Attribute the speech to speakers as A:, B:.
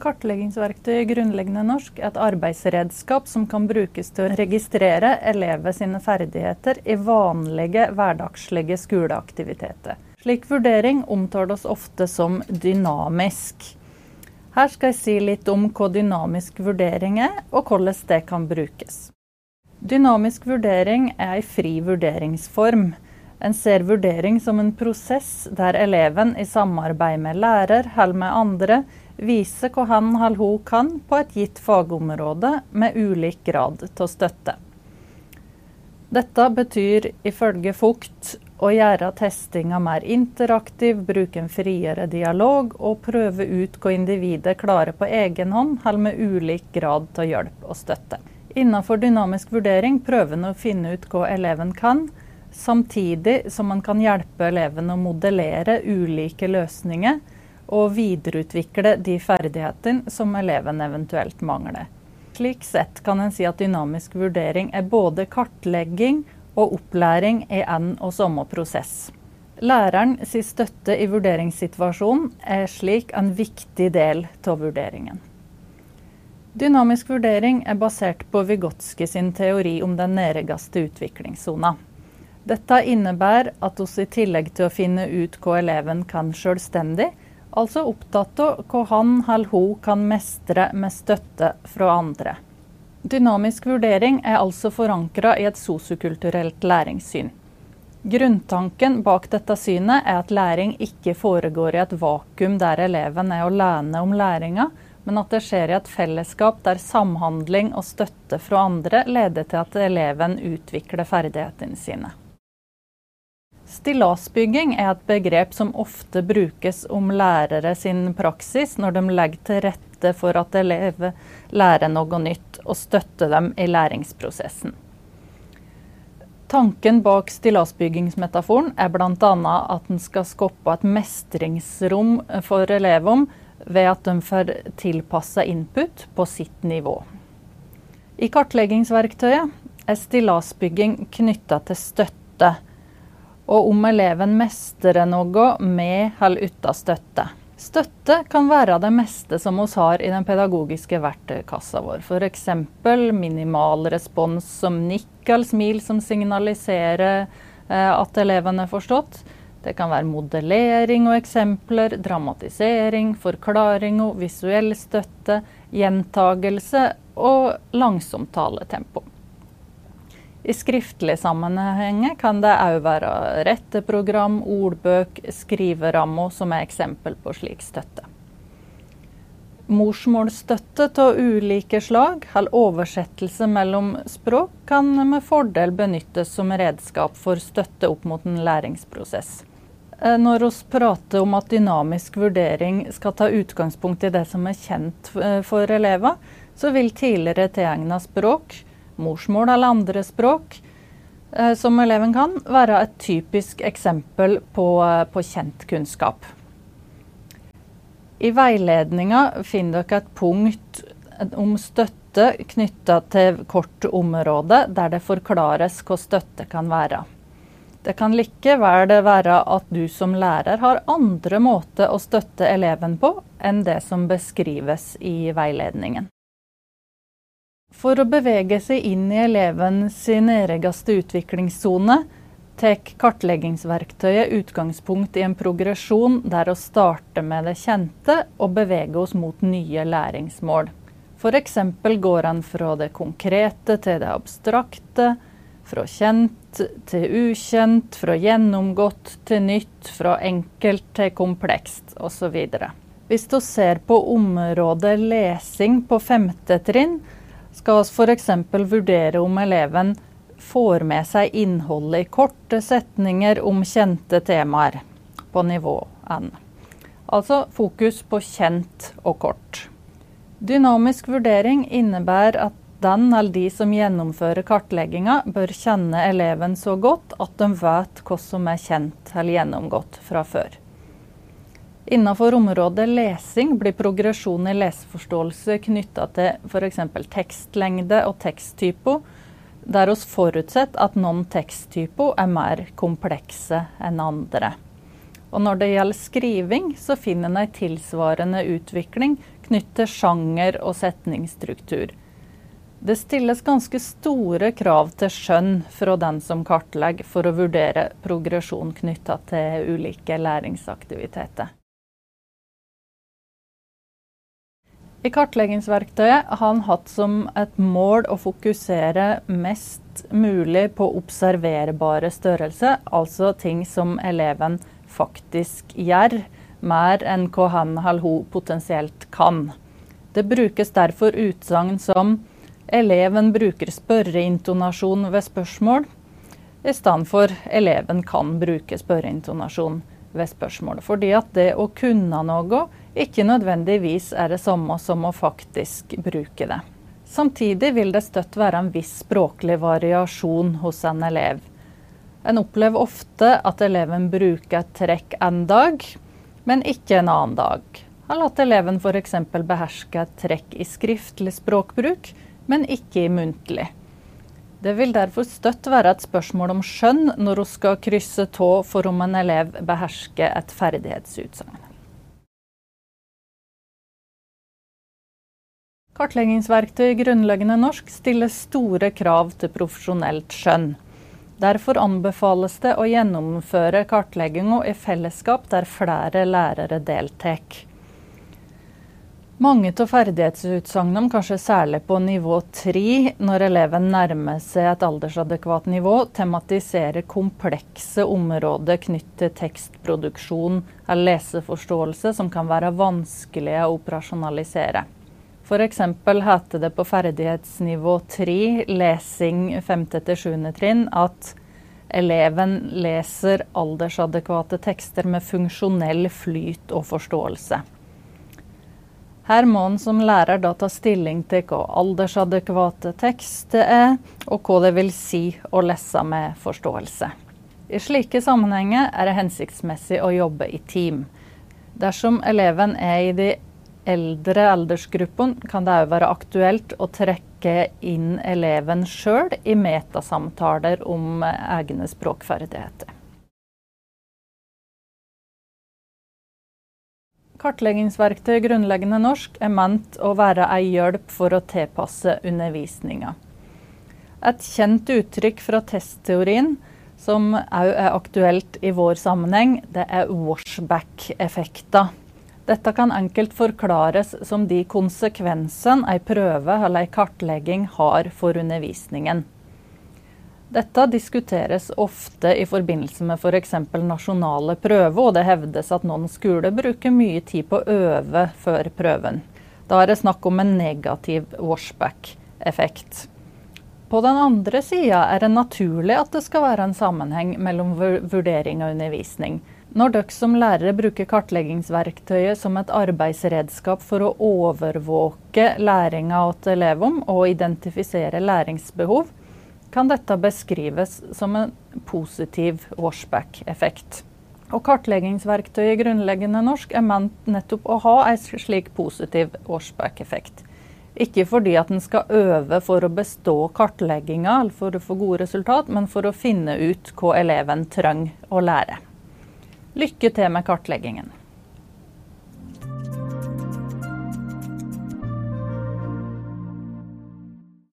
A: Kartleggingsverktøy i grunnleggende norsk er et arbeidsredskap som kan brukes til å registrere elever sine ferdigheter i vanlige hverdagslige skoleaktiviteter. Slik vurdering omtales ofte som dynamisk. Her skal jeg si litt om hva dynamisk vurdering er, og hvordan det kan brukes. Dynamisk vurdering er ei fri vurderingsform. En ser vurdering som en prosess der eleven i samarbeid med lærer eller med andre viser hva han eller hun kan på et gitt fagområde med ulik grad av støtte. Dette betyr ifølge Fugt å gjøre testinga mer interaktiv, bruke en friere dialog og prøve ut hva individet klarer på egen hånd eller med ulik grad av hjelp og støtte. Innenfor dynamisk vurdering prøver en å finne ut hva eleven kan, samtidig som man kan hjelpe eleven å modellere ulike løsninger og videreutvikle de ferdighetene som eleven eventuelt mangler. Slik sett kan en si at dynamisk vurdering er både kartlegging og opplæring i en og samme prosess. Læreren sin støtte i vurderingssituasjonen er slik en viktig del av vurderingen. Dynamisk vurdering er basert på Vygotsky sin teori om den nederste utviklingssona. Dette innebærer at vi i tillegg til å finne ut hva eleven kan selvstendig, altså opptatt av hva han eller hun kan mestre med støtte fra andre. Dynamisk vurdering er altså forankra i et sosiokulturelt læringssyn. Grunntanken bak dette synet er at læring ikke foregår i et vakuum der eleven er alene om læringa, men at det skjer i et fellesskap der samhandling og støtte fra andre leder til at eleven utvikler ferdighetene sine. Stillasbygging er et begrep som ofte brukes om lærere sin praksis når de legger til rette for at elever lærer noe nytt, og støtter dem i læringsprosessen. Tanken bak stillasbyggingsmetaforen er bl.a. at en skal skape et mestringsrom for elevene ved at de får tilpassa input på sitt nivå. I kartleggingsverktøyet er stillasbygging knytta til støtte, og om eleven mestrer noe med eller uten støtte. Støtte kan være det meste som vi har i den pedagogiske verktøykassa vår. F.eks. minimal respons som nikk eller smil som signaliserer eh, at eleven er forstått. Det kan være modellering og eksempler, dramatisering, forklaring og visuell støtte, gjentagelse og langsomt taletempo. I skriftlig sammenheng kan det òg være retteprogram, ordbøk, skriverammer som er eksempel på slik støtte. Morsmålsstøtte av ulike slag, eller oversettelse mellom språk, kan med fordel benyttes som redskap for støtte opp mot en læringsprosess. Eh, når vi prater om at dynamisk vurdering skal ta utgangspunkt i det som er kjent eh, for elever, så vil tidligere tilegna språk, morsmål eller andre språk eh, som eleven kan, være et typisk eksempel på, på kjent kunnskap. I veiledninga finner dere et punkt om støtte knytta til kort område, der det forklares hva støtte kan være. Det kan likevel være at du som lærer har andre måter å støtte eleven på enn det som beskrives i veiledningen. For å bevege seg inn i eleven sin eregeste utviklingssone tar kartleggingsverktøyet utgangspunkt i en progresjon der å starte med det kjente og bevege oss mot nye læringsmål. F.eks. går en fra det konkrete til det abstrakte, fra kjent til ukjent, fra gjennomgått til nytt, fra enkelt til komplekst osv. Hvis du ser på området lesing på femte trinn, skal vi f.eks. vurdere om eleven får med seg innholdet i korte setninger om kjente temaer på nivå N. Altså fokus på kjent og kort. Dynamisk vurdering innebærer at den eller de som gjennomfører kartlegginga, bør kjenne eleven så godt at de vet hva som er kjent eller gjennomgått fra før. Innenfor området lesing blir progresjon i leseforståelse knytta til f.eks. tekstlengde og teksttypo, der oss forutsetter at noen teksttypo er mer komplekse enn andre. Og når det gjelder skriving, så finner en ei tilsvarende utvikling knyttet til sjanger og setningsstruktur. Det stilles ganske store krav til skjønn fra den som kartlegger, for å vurdere progresjon knytta til ulike læringsaktiviteter. I kartleggingsverktøyet har han hatt som et mål å fokusere mest mulig på observerbare størrelser, altså ting som eleven faktisk gjør, mer enn hva han eller hun potensielt kan. Det brukes derfor utsagn som 'eleven bruker spørreintonasjon ved spørsmål', i stedet for 'eleven kan bruke spørreintonasjon ved spørsmålet. Fordi at det å kunne noe ikke nødvendigvis er det samme som å faktisk bruke det. Samtidig vil det støtt være en viss språklig variasjon hos en elev. En opplever ofte at eleven bruker et trekk en dag, men ikke en annen dag. Eller at eleven f.eks. behersker et trekk i skriftlig språkbruk, men ikke i muntlig. Det vil derfor støtt være et spørsmål om skjønn når hun skal krysse tå for om en elev behersker et ferdighetsutsagn. Kartleggingsverktøy i grunnleggende norsk stiller store krav til profesjonelt skjønn. Derfor anbefales det å gjennomføre kartlegginga i fellesskap der flere lærere deltar. Mange av ferdighetsutsagnene, kanskje særlig på nivå 3, når eleven nærmer seg et aldersadekvat nivå, tematiserer komplekse områder knyttet til tekstproduksjon eller leseforståelse som kan være vanskelige å operasjonalisere. F.eks. heter det på ferdighetsnivå 3, lesing 5.-7. trinn, at eleven leser aldersadekvate tekster med funksjonell flyt og forståelse. Her må en som lærer da ta stilling til hva aldersadekvate tekster er, og hva det vil si å lese med forståelse. I slike sammenhenger er det hensiktsmessig å jobbe i team. Dersom eleven er i de eldre aldersgruppene, kan det òg være aktuelt å trekke inn eleven sjøl i metasamtaler om egne språkferdigheter. Kartleggingsverktøy grunnleggende norsk er ment å være ei hjelp for å tilpasse undervisninga. Et kjent uttrykk fra testteorien, som òg er aktuelt i vår sammenheng, det er washback-effekter. Dette kan enkelt forklares som de konsekvensene ei prøve eller ei kartlegging har for undervisningen. Dette diskuteres ofte i forbindelse med f.eks. For nasjonale prøver, og det hevdes at noen skoler bruker mye tid på å øve før prøven. Da er det snakk om en negativ washback-effekt. På den andre sida er det naturlig at det skal være en sammenheng mellom vurdering og undervisning. Når dere som lærere bruker kartleggingsverktøyet som et arbeidsredskap for å overvåke læringa til elevene og identifisere læringsbehov, kan dette beskrives som en positiv washback-effekt. Og Kartleggingsverktøyet grunnleggende norsk er ment nettopp å ha en slik positiv washback-effekt. Ikke fordi at en skal øve for å bestå kartlegginga eller for å få gode resultat, men for å finne ut hva eleven trenger å lære. Lykke til med kartleggingen.